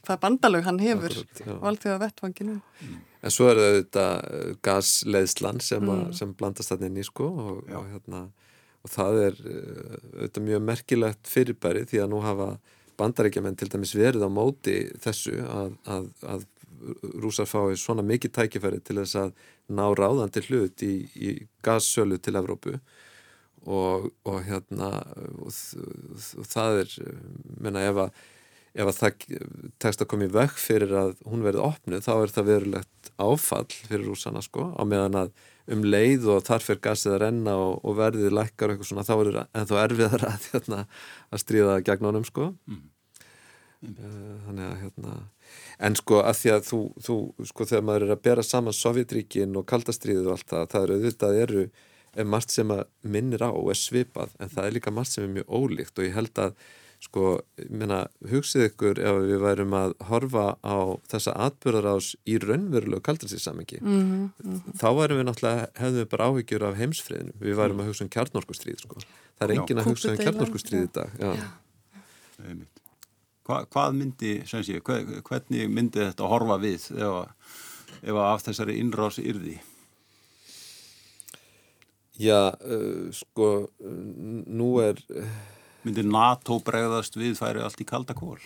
hvað bandalög hann hefur og allt því að vettvanginu. Mm. En svo er þetta uh, gasleðslan sem, mm. sem blandast þarna inn í sko og, og, hérna, og það er uh, mjög merkilegt fyrirbæri því að nú hafa bandarækjumenn til dæmis verið á móti þessu að, að, að rúsar fái svona mikið tækifæri til þess að ná ráðandi hlut í, í gassölu til Evrópu. Og, og hérna og, og það er menna ef að, ef að það tekst að koma í vekk fyrir að hún verið opnuð þá er það verulegt áfall fyrir rúsana sko á meðan að um leið og þar fyrir gasið að renna og, og verðið lækkar og eitthvað svona þá er ennþá erfiðar að, hérna, að stríða gegn honum sko mm. þannig að hérna en sko að því að þú, þú sko þegar maður er að bera saman Sovjetríkin og kaldastríðið og allt það, það eru auðvitað eru er margt sem að minnir á og er svipað en það er líka margt sem er mjög ólíkt og ég held að sko, minna, hugsið ykkur ef við værum að horfa á þessa atbyrðarás í raunverulegu kaldarsýrsammingi mm -hmm, mm -hmm. þá værum við náttúrulega, hefðum við bara áhyggjur af heimsfriðinu, við værum mm. að hugsa um kjarnorkustríð sko. það er engin að hugsa um kjarnorkustríð í dag Já. Já. Hva, hvað myndi sé, hvernig myndi þetta að horfa við ef, ef af þessari innrás yrði Já, uh, sko nú er myndir NATO bregðast við færi allt í kalda kól?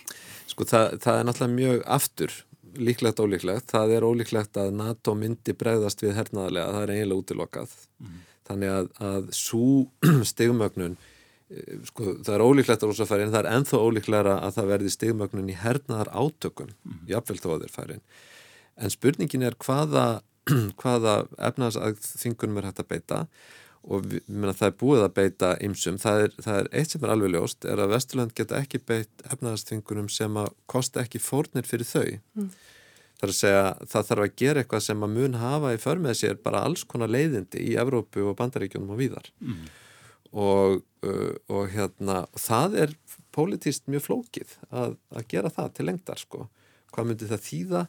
Sko það, það er náttúrulega mjög aftur líklegt ólíklegt. Það er ólíklegt að NATO myndi bregðast við hernaðarlega, það er eiginlega útilokkað. Mm. Þannig að, að svo [CLEARS THROAT] stigmögnun, eh, sko það er ólíklegt að rosa færi en það er enþá ólíklega að það verði stigmögnun í hernaðar átökum, mm. jáfnvel þó að þeir færi. En spurningin er hvaða, [CLEARS THROAT] hvaða efnaðsþingunum er hægt að beita og við, minna, það er búið að beita ymsum, það er, það er eitt sem er alveg ljóst er að Vesturland geta ekki beitt efnaðarstfingunum sem að kosta ekki fórnir fyrir þau. Mm. það er að segja, það þarf að gera eitthvað sem að mun hafa í förmið sér bara alls konar leiðindi í Evrópu og Bandaríkjunum og víðar. Mm. og, uh, og hérna það er pólitíst mjög flókið að, að gera það til lengdar sko, hvað myndi það þýða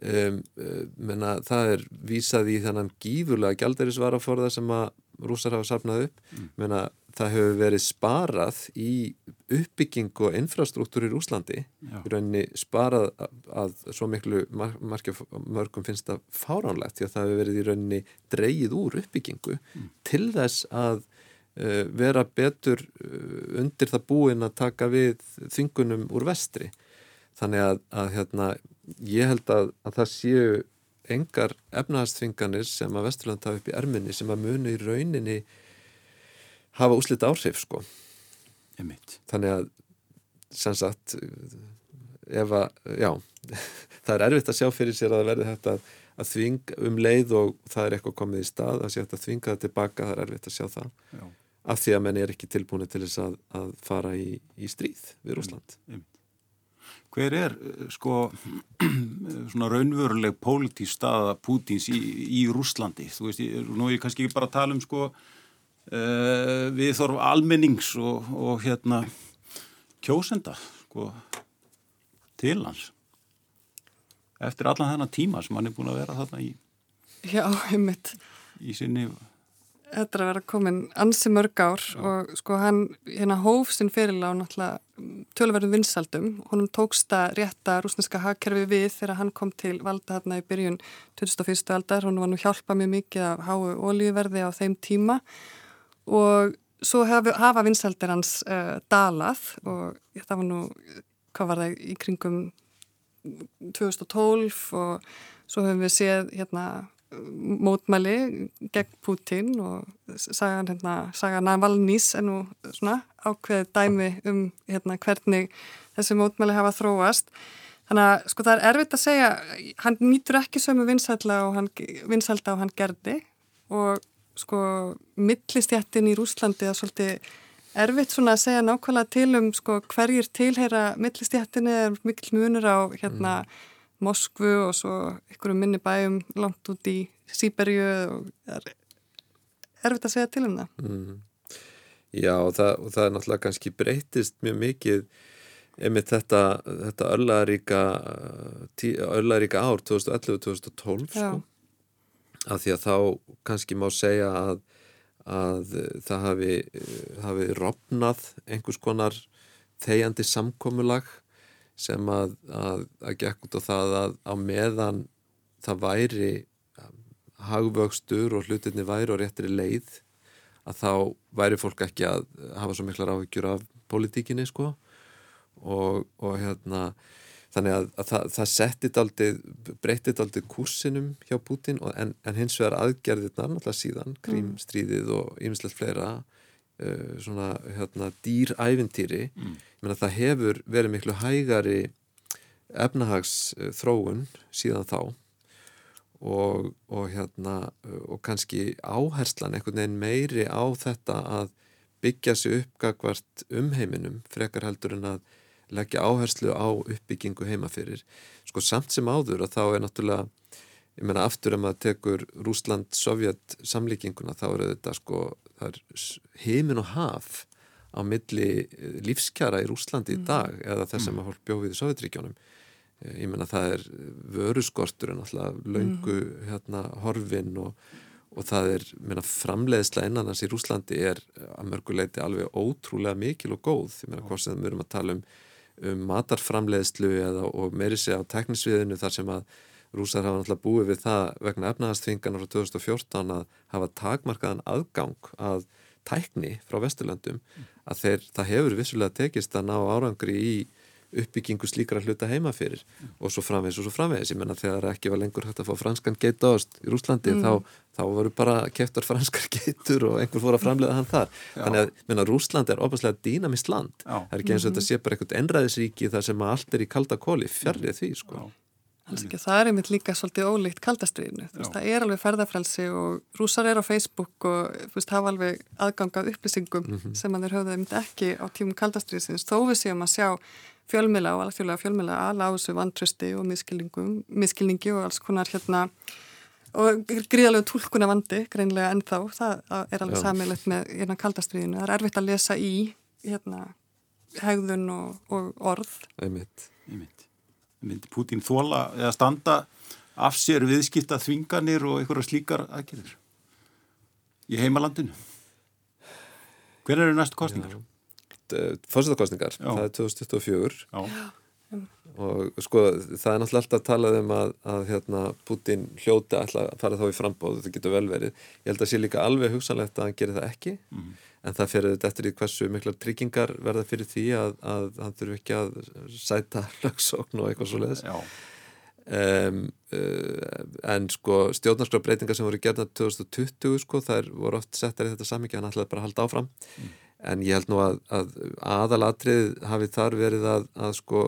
Um, uh, menna, það er vísað í þannan gífurlega gældarisvaraforða sem að rúsar hafa safnað upp mm. menna, það hefur verið sparað í uppbygging og infrastruktúr í Rúslandi í rauninni sparað að, að svo miklu mar mörgum finnst það fáránlegt því að það hefur verið í rauninni dreyið úr uppbyggingu mm. til þess að uh, vera betur uh, undir það búin að taka við þingunum úr vestri þannig að, að hérna ég held að, að það séu engar efnaðastfinganir sem að Vesturland hafa upp í erminni sem að munu í rauninni hafa úslit áhrif sko. Þannig að sem sagt ef að, já [LAUGHS] það er erfitt að sjá fyrir sér að verði þetta að þving um leið og það er eitthvað komið í stað að sé að þvinga það tilbaka, það er erfitt að sjá það. Já. af því að menn er ekki tilbúin til þess að, að fara í, í stríð við Rúsland mm hver er eh, sko [CLEARS THROAT] svona raunveruleg pólitísk staða Pútins í, í Rúslandi þú veist, nú er ég kannski ekki bara að tala um sko uh, við þorf almennings og, og hérna kjósenda sko til hans eftir allan þennan tíma sem hann er búin að vera þarna í, Já, einmitt. í sinni Þetta er að vera komin ansi mörg ár og sko hann hérna hóf sinn fyrir á náttúrulega tölverðum vinsaldum. Honum tókst að rétta rúsneska hagkerfi við þegar hann kom til valda hérna í byrjun 2001. aldar. Hún var nú hjálpað mjög mikið af háu ólíverði á þeim tíma og svo hafa, hafa vinsaldir hans uh, dalað og það var nú, hvað var það í kringum 2012 og svo höfum við séð hérna mótmæli gegn Putin og sagan, hérna, sagan Navalnís er nú svona ákveðið dæmi um hérna, hvernig þessi mótmæli hafa þróast. Þannig að sko það er erfitt að segja, hann nýtur ekki sömu vinsælda og hann, vinsælda og hann gerði og sko millistjættin í Rúslandi er svolítið erfitt svona að segja nákvæmlega til um sko hverjir tilheyra millistjættinni er mikil munur á hérna mm Moskvu og svo ykkur um minni bæum langt út í Sýberju og það er erfitt að segja til um það. Mm. Já og það, og það er náttúrulega kannski breytist mjög mikið einmitt þetta, þetta örlaðaríka örlaðaríka ár 2011-2012 sko. af því að þá kannski má segja að, að það hafi, hafi rofnað einhvers konar þegjandi samkomulag sem að, að, að gekk út á það að á meðan það væri um, hagvöxtur og hlutinni væri og réttri leið að þá væri fólk ekki að hafa svo miklar áhyggjur af politíkinni sko. Og, og hérna þannig að, að það, það settið aldrei breytið aldrei kursinum hjá Putin en, en hins vegar aðgerðirnar náttúrulega síðan, krímstríðið og ymslegt fleira uh, svona hérna, dýrævintýri mm. það hefur verið miklu hægari efnahagsþróun síðan þá og, og hérna og kannski áherslan einhvern veginn meiri á þetta að byggja sig uppgagvart um heiminum frekar heldur en að leggja áherslu á uppbyggingu heimafyrir sko samt sem áður að þá er náttúrulega ég meina aftur ef maður tekur Rúsland-Sovjet samlíkinguna þá eru þetta sko er heimin og haf á milli eh, lífskjara í Rúslandi mm. í dag eða þess að maður bjóðið í Sovjetríkjónum eh, ég menna það er vöruskortur en alltaf laungu mm. hérna, horfin og, og það er menna, framleiðsla innanast í Rúslandi er að mörguleiti alveg ótrúlega mikil og góð ég menna hvort sem við erum að tala um, um matarframleiðslu eða, og meiri segja á teknisviðinu þar sem að Rúsar hafa náttúrulega búið við það vegna efnaðastfingarnar frá 2014 að hafa takmarkaðan aðgang að tækni frá Vesturlandum að þeir, það hefur vissulega tekist að ná árangri í uppbyggingu slíkra hluta heima fyrir og svo framvegs og svo framvegs, ég menna þegar ekki var lengur hægt að fá franskan geitaost í Rúslandi mm. þá, þá voru bara keftar franskar [LAUGHS] geitur og einhver fór að framlega hann þar Já. þannig að, menna, Rúsland er opaslega dýnamist land, Já. það er ekki eins og mm -hmm. þetta sé bara eitthvað ennræðisríki þar sem allt er í kalda kóli fjarrið því, sko Já. Það er einmitt líka svolítið ólíkt kaldastriðinu. Það er alveg ferðarfrelsi og rúsar er á Facebook og veist, hafa alveg aðgang af upplýsingum mm -hmm. sem að þeir höfðu einmitt ekki á tímum kaldastriðsins. Þó við séum að sjá fjölmila og alþjóðlega fjölmila ala á þessu vantrösti og miskilningi og alls konar hérna og gríðalegu tólkuna vandi greinlega ennþá. Það er alveg samilegt með hérna, kaldastriðinu. Það er erfitt að lesa í hérna, hegðun og, og orð. Einmitt. Einmitt myndi Putin þóla eða standa af sér viðskipta þvinganir og einhverja slíkar aðgerðir í heimalandinu? Hver eru næstu kostningar? Fórsetakostningar, það er 2024 Já. og sko það er náttúrulega alltaf að tala um að, að hérna, Putin hljóti að fara þá í frambóð, þetta getur vel verið. Ég held að sé líka alveg hugsanlegt að hann gerir það ekki. Mm en það fyrir þetta eftir í hversu miklar tryggingar verða fyrir því að, að hann þurfu ekki að sæta [LAUGHS] lögsókn og eitthvað svo leiðis um, uh, en sko stjórnarskrábreytingar sem voru gerða 2020 sko þær voru oft settar í þetta samíkja hann ætlaði bara að halda áfram mm. en ég held nú að, að aðalatrið hafi þar verið að, að sko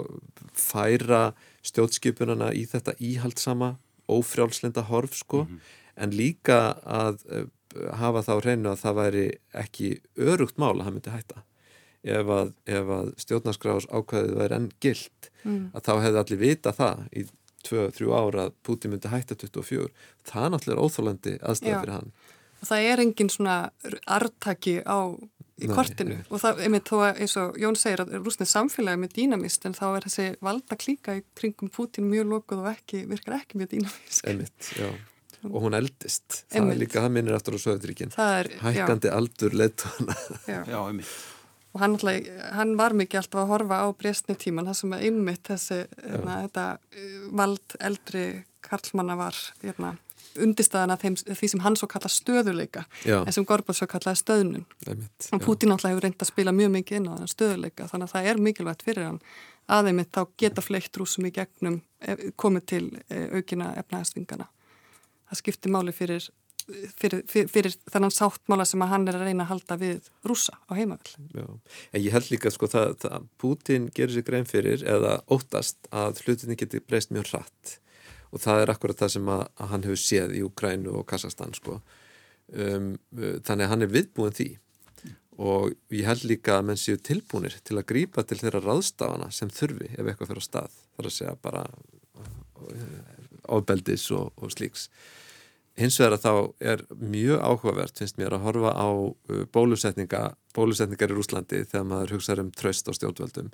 færa stjórnskipunana í þetta íhaldsama ófrjálslinda horf sko mm -hmm. en líka að hafa þá reynu að það væri ekki örugt mál að hann myndi hætta. Ef að, að stjórnarskrás ákvæðið væri enn gilt mm. að þá hefði allir vita það í 2-3 ára að Putin myndi hætta 24 það er náttúrulega óþólandi aðstæða fyrir hann. Og það er engin svona artaki á í Nei, kortinu. og það, einmitt þó að eins og Jón segir að rúsnið samfélagi með dýnamist en þá er þessi valda klíka í kringum Putin mjög lokuð og ekki, virkar ekki mjög dýnamist Einmitt, já og hún eldist, það einmitt. er líka, það minnir aftur á Söðuríkin, hækkandi já. aldur leittóna Já, já einmitt. Og hann, alltaf, hann var mikið alltaf að horfa á breystni tíman það sem að einmitt þessi hérna, þetta, uh, vald eldri karlmanna var hérna, undistæðan að því sem hann svo kalla stöðuleika já. en sem Gorbáð svo kallaði stöðnun. Einmitt, og Putin alltaf hefur reynd að spila mjög mikið inn á þann stöðuleika þannig að það er mikilvægt fyrir hann aðeimitt þá geta fleitt rúsum í gegnum eh, komið til eh, aukina efnæðstingana það skiptir máli fyrir fyrir, fyrir, fyrir þannan sáttmála sem að hann er að reyna að halda við rúsa á heimavöld. En ég held líka sko það, það Putin gerir sér grein fyrir eða óttast að hlutinni getur breyst mjög hratt og það er akkurat það sem að, að hann hefur séð í Ukrænu og Kazakstan sko. Um, þannig að hann er viðbúin því og ég held líka að menn séu tilbúinir til að grýpa til þeirra ráðstafana sem þurfi ef eitthvað fyrir á stað þar að segja bara ofbeldis og, og slíks. Hins vegar að þá er mjög áhugavert finnst mér að horfa á uh, bólusetninga, bólusetningar í Rúslandi þegar maður hugsaður um tröst á stjórnvöldum.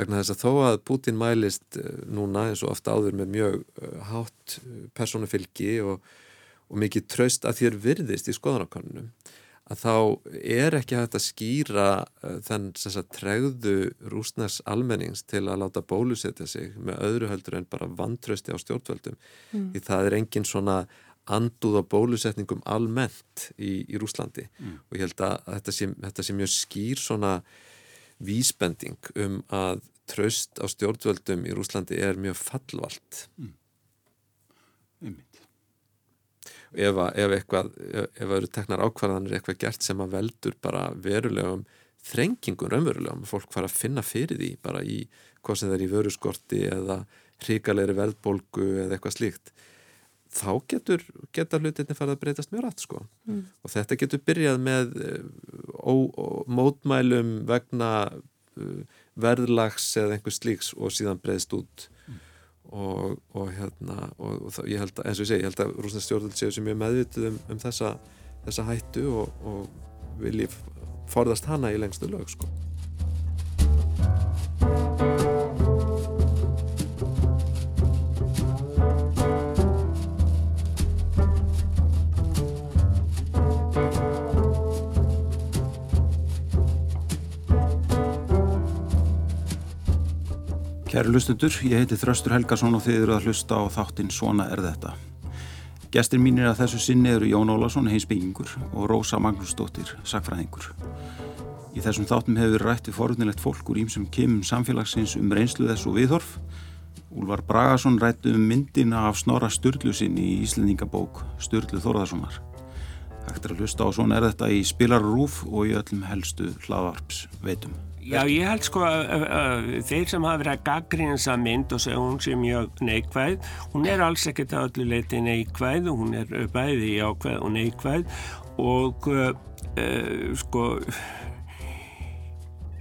Vegna þess að þó að Putin mælist uh, núna eins og ofta áður með mjög uh, hátt personufylgi og, og mikið tröst að þér virðist í skoðanakonunum að þá er ekki hægt að skýra þenn tregðu rúsnars almennings til að láta bólusetja sig með öðru heldur en bara vantrösti á stjórnvöldum mm. því það er engin svona anduð á bólusetningum almennt í, í Rúslandi mm. og ég held að þetta sé, þetta sé mjög skýr svona vísbending um að tröst á stjórnvöldum í Rúslandi er mjög fallvalt mm. Ef, ef eitthvað ef það eru teknar ákvarðanir eitthvað gert sem að veldur bara verulegum þrengingun raunverulegum, fólk fara að finna fyrir því bara í hvað sem það er í vöruskorti eða hríkalegri veldbólgu eða eitthvað slíkt þá getur, geta hlutinni farið að breytast mjög rætt sko mm. og þetta getur byrjað með eh, ó, ó, mótmælum vegna uh, verðlags eða einhvers slíks og síðan breyðst út. Og, og hérna og, og það, ég held að, eins og ég segi, ég held að rúsna stjórnvöld séu sem ég meðvitið um, um þessa, þessa hættu og, og vilji forðast hana í lengstu lög sko Kæru lustundur, ég heiti Þröstur Helgarsson og þið eru að hlusta á þáttinn Svona er þetta. Gestir mínir að þessu sinni eru Jón Ólason, heimsbyggingur og Rósa Magnúsdóttir, sakfræðingur. Í þessum þáttum hefur rætti forunilegt fólk úr ímsum kemum samfélagsins um reynslu þess og viðhorf. Úlvar Bragason rætti um myndina af Snorra Sturlusin í Íslendingabók Sturlu Þorðarssonar. Hægt er að hlusta á Svona er þetta í Spilarrúf og í öllum helstu hlaðvarps veitum. Já, ég held sko að, þeir sem hafa verið að gaggrina þessa mynd og segja hún sé mjög neikvæð, hún er alls ekkert að öllu leiti neikvæð og hún er bæði ákvæð og neikvæð og uh, sko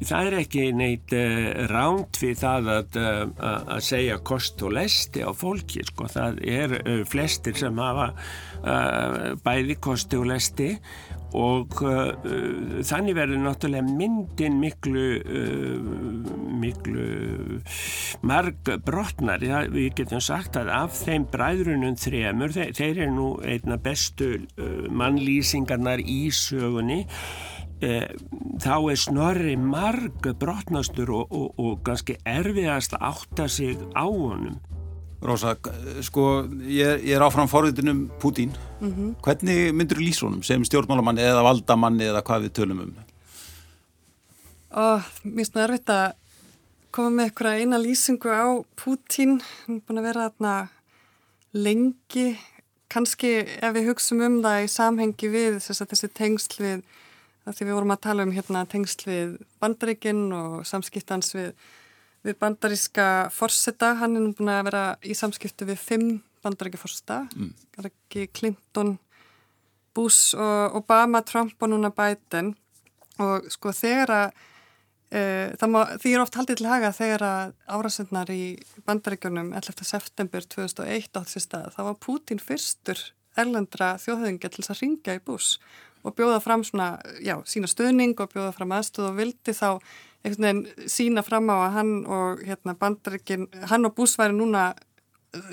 það er ekki neitt uh, ránt við það að, uh, að segja kost og lesti á fólki sko, það er flestir sem hafa bæði kosti og lesti og uh, þannig verður náttúrulega myndin miklu uh, miklu marg brotnar ja, við getum sagt að af þeim bræðrunum þremur, þeir, þeir eru nú einna bestu uh, mannlýsingarnar í sögunni þá er snorri marg brotnastur og, og, og ganski erfiðast að átta sig á honum Rósa, sko, ég, ég er áfram forvitinum Pútín. Mm -hmm. Hvernig myndur þú lýsa honum sem stjórnmálamanni eða valdamanni eða hvað við tölum um? Ó, mér finnst það erfitt að koma með eitthvað eina lýsingu á Pútín. Hann er búin að vera þarna lengi. Kanski ef við hugsaum um það í samhengi við þess þessi tengsl við, því við vorum að tala um hérna tengsl við bandreikinn og samskiptans við við bandaríska forseta, hann er nú búin að vera í samskiptu við fimm bandaríka forseta, mm. það ekki Clinton, Bush og Obama, Trump og núna Biden og sko þegar að e, það má, því er oft haldið til haga þegar að árasendnar í bandaríkjunum 11. september 2001 átt sér stað, þá var Putin fyrstur erlendra þjóðhauðingja til þess að ringa í Bush og bjóða fram svona, já, sína stöðning og bjóða fram aðstöð og vildi þá einhvern veginn sína fram á að hann og hérna bandarikin, hann og Bús væri núna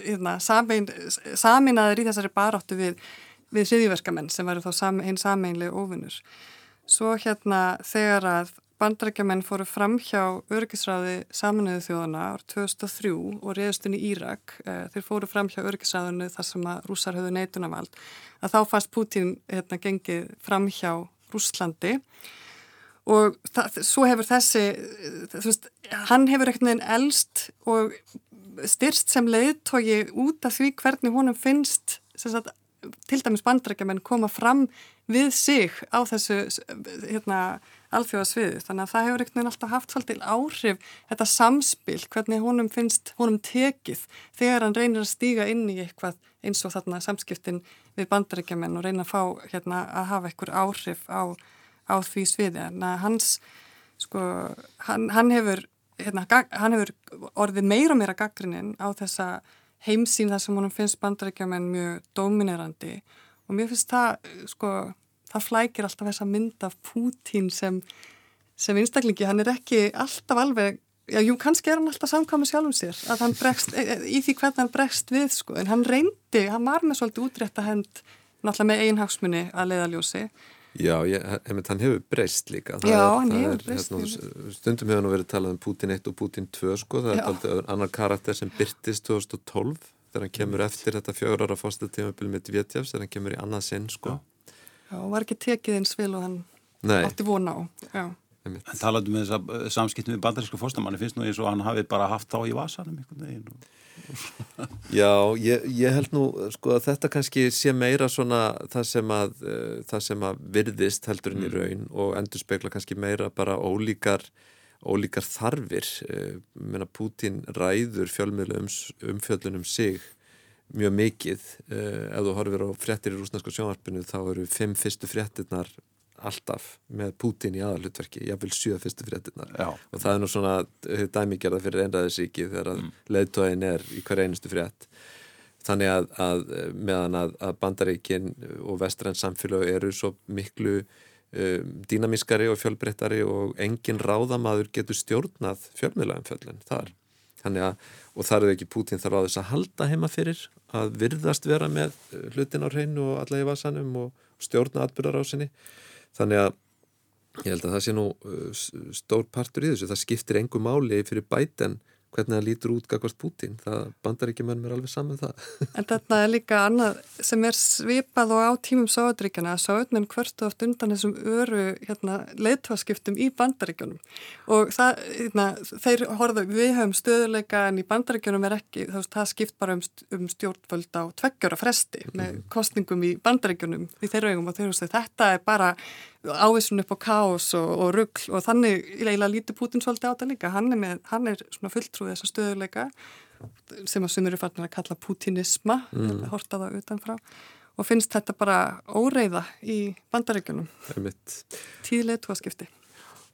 hérna, samin, saminaður í þessari baráttu við, við hriðiverkamenn sem væri þá sam, hinn sameinlega ofinnur. Svo hérna þegar að bandarækjaman fóru fram hjá örgisræði saminuðu þjóðana ár 2003 og reyðustun í Írak eh, þeir fóru fram hjá örgisræðinu þar sem að rússar höfðu neitunavald að þá fannst Putin hérna, gengið fram hjá Rúslandi og það, svo hefur þessi veist, hann hefur ekkert nefn elst og styrst sem leiðtogi út af því hvernig honum finnst sagt, til dæmis bandarækjaman koma fram við sig á þessu hérna alþjóðasviðu. Þannig að það hefur einhvern veginn alltaf haft svolítil áhrif þetta samspil, hvernig honum finnst honum tekið þegar hann reynir að stíga inn í eitthvað eins og þarna samskiptin við bandarækjaman og reyna að fá hérna að hafa einhver áhrif á, á því sviði. Að hans, sko, hann, hann hefur hérna, hann hefur orðið meira meira gaggrininn á þessa heimsýn þar sem honum finnst bandarækjaman mjög dominerandi og mér finnst það, sko, það flækir alltaf þessa mynd af Pútín sem, sem einstaklingi, hann er ekki alltaf alveg, já, jú, kannski er hann alltaf samkvæmið sjálfum sér, að hann bregst, e, e, í því hvernig hann bregst við, sko, en hann reyndi, hann var með svolítið útrétta hend, náttúrulega með einhagsmunni að leiðaljósi. Já, ég, einmitt, hann hefur breyst líka. Það já, er, hann hefur breyst. Hérna, stundum hefur hann verið talað um Pútín 1 og Pútín 2, sko, það já. er alltaf annar karakter sem byrtist 2012 þegar hann kemur eftir þetta fjögur ára fórstatímabili með Dvétjafs, þegar hann kemur í annað sinn, sko. Já. Já, var ekki tekið eins vil og hann Nei. átti vona á. Já. En talaðu með þess að samskiptum við bandarísku fórstamanni finnst nú eins og hann hafi bara haft þá í vasanum einhvern veginn. [LAUGHS] Já, ég, ég held nú sko að þetta kannski sé meira svona það sem að, uh, það sem að virðist heldur inn í mm. raun og endur spekla kannski meira bara ólíkar ólíkar þarfir uh, Pútin ræður fjölmiðlu um, umfjöldunum sig mjög mikið uh, ef þú horfir á frettir í rúsnarska sjónvarpinu þá eru fimm fyrstu frettirnar alltaf með Putin í aðalutverki ég vil sjö fyrstu frettirnar Já. og það er nú svona eh, dæmigerða fyrir einræðisíki þegar mm. leðtóin er í hver einustu frett þannig að, að meðan að, að bandaríkin og vestræns samfélag eru svo miklu um, dýnamískari og fjölbreyttari og engin ráðamadur getur stjórnað fjölmiðlagumfjöllin þar þannig að, og þar er ekki Pútin þarf á þess að halda heima fyrir að virðast vera með eh, hlutin á hreinu og alla í vasanum og stjórna atbyrðar á sinni þannig að ég held að það sé nú eh, stór partur í þessu, það skiptir engu máli fyrir bæten hvernig það lítur út gagvart Putin það bandar ekki með mér alveg saman það. [LAUGHS] En þetta er líka annað sem er svipað og á tímum Sáðuríkjana að Sáðumenn hvertu oft undan þessum öru hérna, leitvaskiptum í bandaríkjunum. Og það, hérna, þeir horfðu, við höfum stöðuleika en í bandaríkjunum er ekki, það, það skipt bara um, um stjórnvöld á tveggjóra fresti með kostningum í bandaríkjunum í þeirra eigum og þeir höfðu þetta er bara ávísun upp á káos og, og ruggl og þannig eiginlega lítur Putin svolítið á þetta líka hann er, með, hann er svona fulltrúið þessa stöðuleika sem að sumur eru farin að kalla putinisma mm. horta það utanfrá og finnst þetta bara óreiða í bandaríkunum tíðlega tóaskipti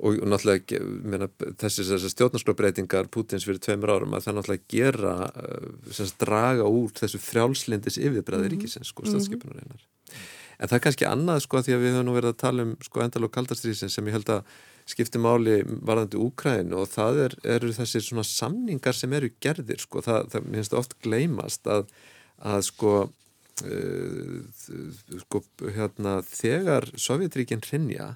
og, og náttúrulega meina, þessi, þessi stjórnarskróbreytingar Putins fyrir tveimur árum að það náttúrulega gera uh, draga úr þessu frjálslindis yfirbreði mm. ríkisins sko, staðskipunarinnar mm. En það er kannski annað sko því að við höfum verið að tala um sko endal og kaldastrýsin sem ég held að skipti máli varðandi Úkræn og það er, eru þessir svona samningar sem eru gerðir sko. Það, það minnst oft gleymast að, að sko, uh, sko hérna, þegar Sovjetríkinn hrinja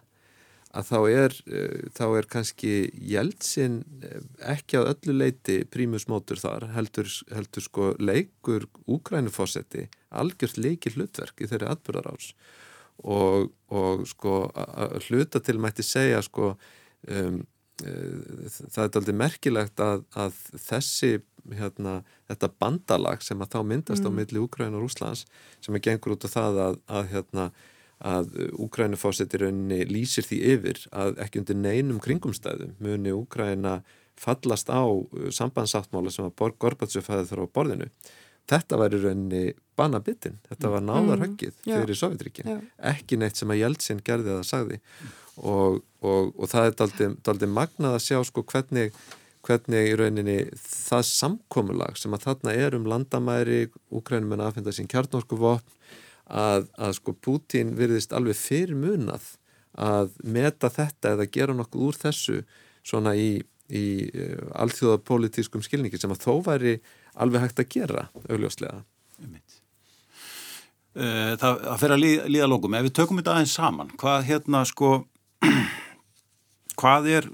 að þá er, uh, þá er kannski Jeltsin eh, ekki á öllu leiti prímusmótur þar heldur, heldur sko leikur Úkrænufósetti algjört leikil hlutverk í þeirri atbyrðarás og, og sko hluta til mætti segja sko um, uh, það er aldrei merkilegt að, að þessi hérna, þetta bandalag sem að þá myndast mm. á milli Úkræn og Rúslands sem að gengur út á það að, að hérna að Úkrænufásettirunni lýsir því yfir að ekki undir neinum kringumstæðum muni Úkræna fallast á sambandsáttmála sem að Gorbatsjöf hefði þar á borðinu. Þetta var í rauninni banabittin, þetta var náðarhöggið mm, fyrir Sovjetríkin, ekki neitt sem að Jeltsin gerði að það sagði. Og, og, og það er daldi magnað að sjá sko hvernig hvernig í rauninni það samkomulag sem að þarna er um landamæri, Ukrænum en aðfinda sín kjarnorkuvopn að, að sko Putin virðist alveg fyrir munað að meta þetta eða gera nokkuð úr þessu svona í, í uh, alþjóðapolítískum skilningi sem að þó væri alveg hægt að gera augljóslega. Eh, það, það fer að líða, líða lókum. Ef við tökum þetta aðeins saman, hvað hérna sko, [CLEARS THROAT] hvað er,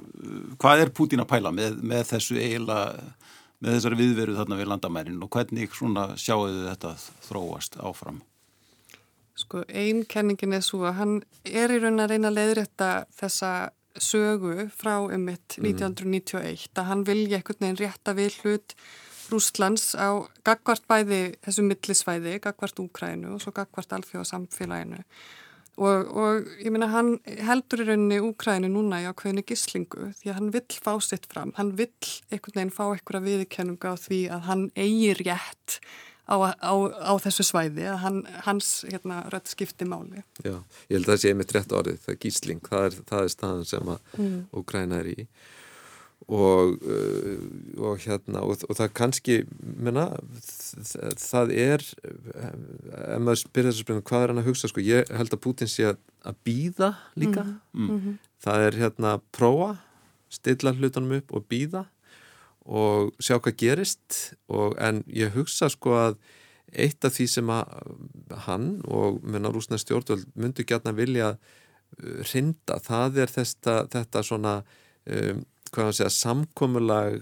hvað er Putin að pæla með, með þessu eiginlega, með þessari viðveru þarna við landamærin og hvernig svona sjáu þið þetta þróast áfram? Sko einn kenningin er svo að hann er í raun að reyna að leiðrætta þessa sögu frá um mitt 1991 að hann vilja einhvern veginn rétta við hlut Rúslands á gagvart bæði þessu millisvæði, gagvart Úkrænu og svo gagvart alþjóða samfélaginu og, og ég minna hann heldur í rauninni Úkrænu núna í ákveðinu gíslingu því að hann vill fá sitt fram, hann vill einhvern veginn fá einhverja viðkennunga á því að hann eigi rétt á, á, á þessu svæði að hann, hans hérna, rött skipti máli. Já, ég held að það sé einmitt rétt orðið, það er gísling, það er, það er staðan sem að mm. Úkræna er í og, uh, og hérna og, og það kannski menna, það er ef maður spyrir þessu spilinu hvað er hann að hugsa sko, ég held að Putin sé að, að býða líka mm. Mm. það er hérna prófa stilla hlutunum upp og býða og sjá hvað gerist og, en ég hugsa sko að eitt af því sem að hann og menna rúsna stjórnvöld myndu gætna vilja rinda, það er þetta, þetta svona um, hvað að segja, samkomulag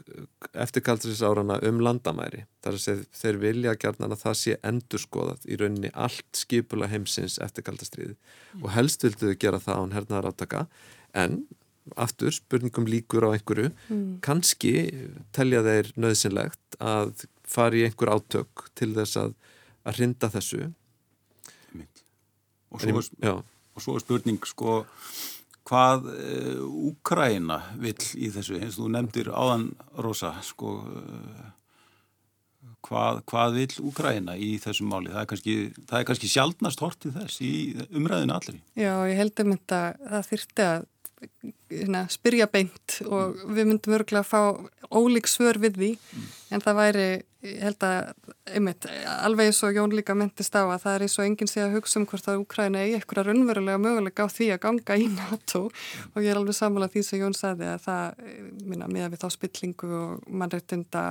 eftirkalduris árana um landamæri. Það er að segja, þeir vilja gerðan að það sé endurskoðað í rauninni allt skipula heimsins eftirkaldastriði mm. og helst vilduðu gera það án hernaðar átaka en aftur spurningum líkur á einhverju. Mm. kannski telja þeir nöðsynlegt að fara í einhver átök til þess að að rinda þessu. Og svo, er, og svo er spurning sko hvað uh, Úkraina vill í þessu, eins og þú nefndir áðan Rosa, sko uh, hvað, hvað vill Úkraina í þessum máli, það er kannski, það er kannski sjálfnast hortið þess í umræðinu allri. Já, ég held um þetta það þyrti að hérna, spyrja beint og við myndum örgulega að fá ólík svör við því. En það væri, ég held að einmitt, alveg eins og Jón líka myndist á að það er eins og enginn sé að hugsa um hvort að Úkræna eigi eitthvað raunverulega mögulega á því að ganga í NATO. Og ég er alveg sammálað því sem Jón sagði að það, minna, miða við þá spillingu og mannreitinda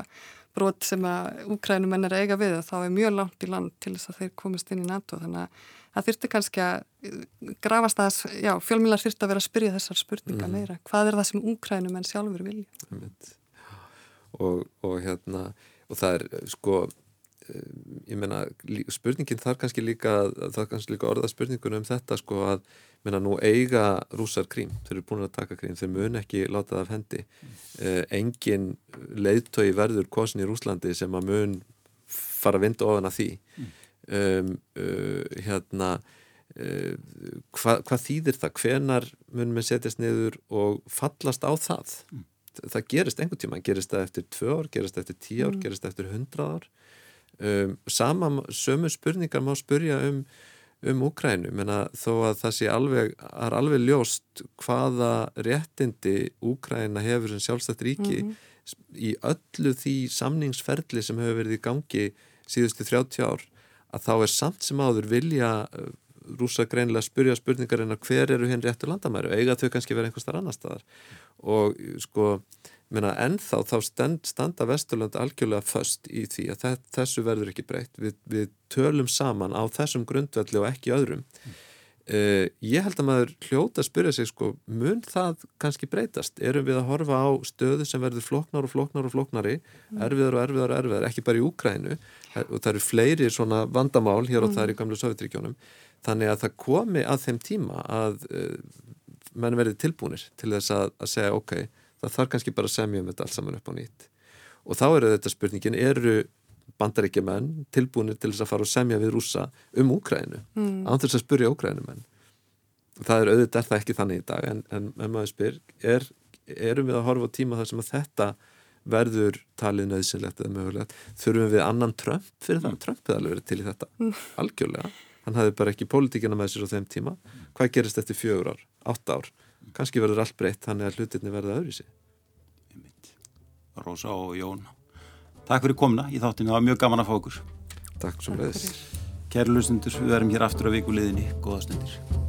brot sem að Úkrænumenn er eiga við þá er mjög langt í land til þess að þeir komist inn í NATO þannig að það þurfti kannski að eh, grafast að, já, fjölmjölar þurfti að vera að spyrja þessar spurninga mm. meira. Hvað er það sem úkrænum en sjálfur vilja? Og, og hérna, og það er sko, ég menna, spurningin þar kannski líka, það er kannski líka orða spurningunum um þetta sko að, menna, nú eiga rúsar krím, þeir eru búin að taka krím, þeir mun ekki láta það af hendi. Uh, engin leiðtögi verður kosin í Rúslandi sem að mun fara að vinda ofan að því. Um, uh, hérna uh, hvað, hvað þýðir það hvenar munum við setjast niður og fallast á það mm. það gerist einhvern tíma, gerist það eftir tvö ár gerist það eftir tíu ár, mm. gerist það eftir hundrað ár um, sama sömu spurningar má spurja um um Úkrænu, menna þó að það sé alveg, er alveg ljóst hvaða réttindi Úkræna hefur sem sjálfstætt ríki mm -hmm. í öllu því samningsferðli sem hefur verið í gangi síðustu 30 ár að þá er samt sem áður vilja uh, rúsa greinilega að spurja spurningar en að hver eru henni réttur landamæru eiga þau kannski verið einhver starf annar staðar? Og sko, minna ennþá þá stend, standa Vesturland algjörlega först í því að þessu verður ekki breytt við, við tölum saman á þessum grundvelli og ekki öðrum mm. uh, ég held að maður hljóta að spyrja sig sko, mun það kannski breytast erum við að horfa á stöðu sem verður floknar og floknar og floknari mm. erfiðar og erfiðar og erfiðar, ekki bara í Úkrænu og það eru fleiri svona vandamál hér og mm. það er í gamlu Sovjetríkjónum þannig að það komi að þeim tíma að uh, menn verði tilbúinir til þess að, að segja ok, það þarf kannski bara að semja um þetta alls saman upp á nýtt. Og þá eru þetta spurningin, eru bandaríkjumenn tilbúinir til þess að fara og semja við rúsa um Úkrænu mm. án þess að spurja Úkrænumenn það er auðvitað er það ekki þannig í dag en, en, maður spyr, er, erum við að horfa á tíma þar sem að þetta verður talið nöðsynlegt eða mögulegt? Þurfum við annan Trump fyrir það? Mm. Trump hefði alveg verið til í þetta. Mm. [LAUGHS] algjörlega, hann hefði bara ekki pólitíkina með sér á þeim tíma, hvað gerist eftir fjögur ár, átt ár, kannski verður allt breytt þannig að hlutinni verða öðru sig Rósa og Jón Takk fyrir komna í þáttinu, það var mjög gaman að fá okkur Takk svo leiðis Kæru luðstundur, við erum hér aftur á vikuleðinni. Góða stundir.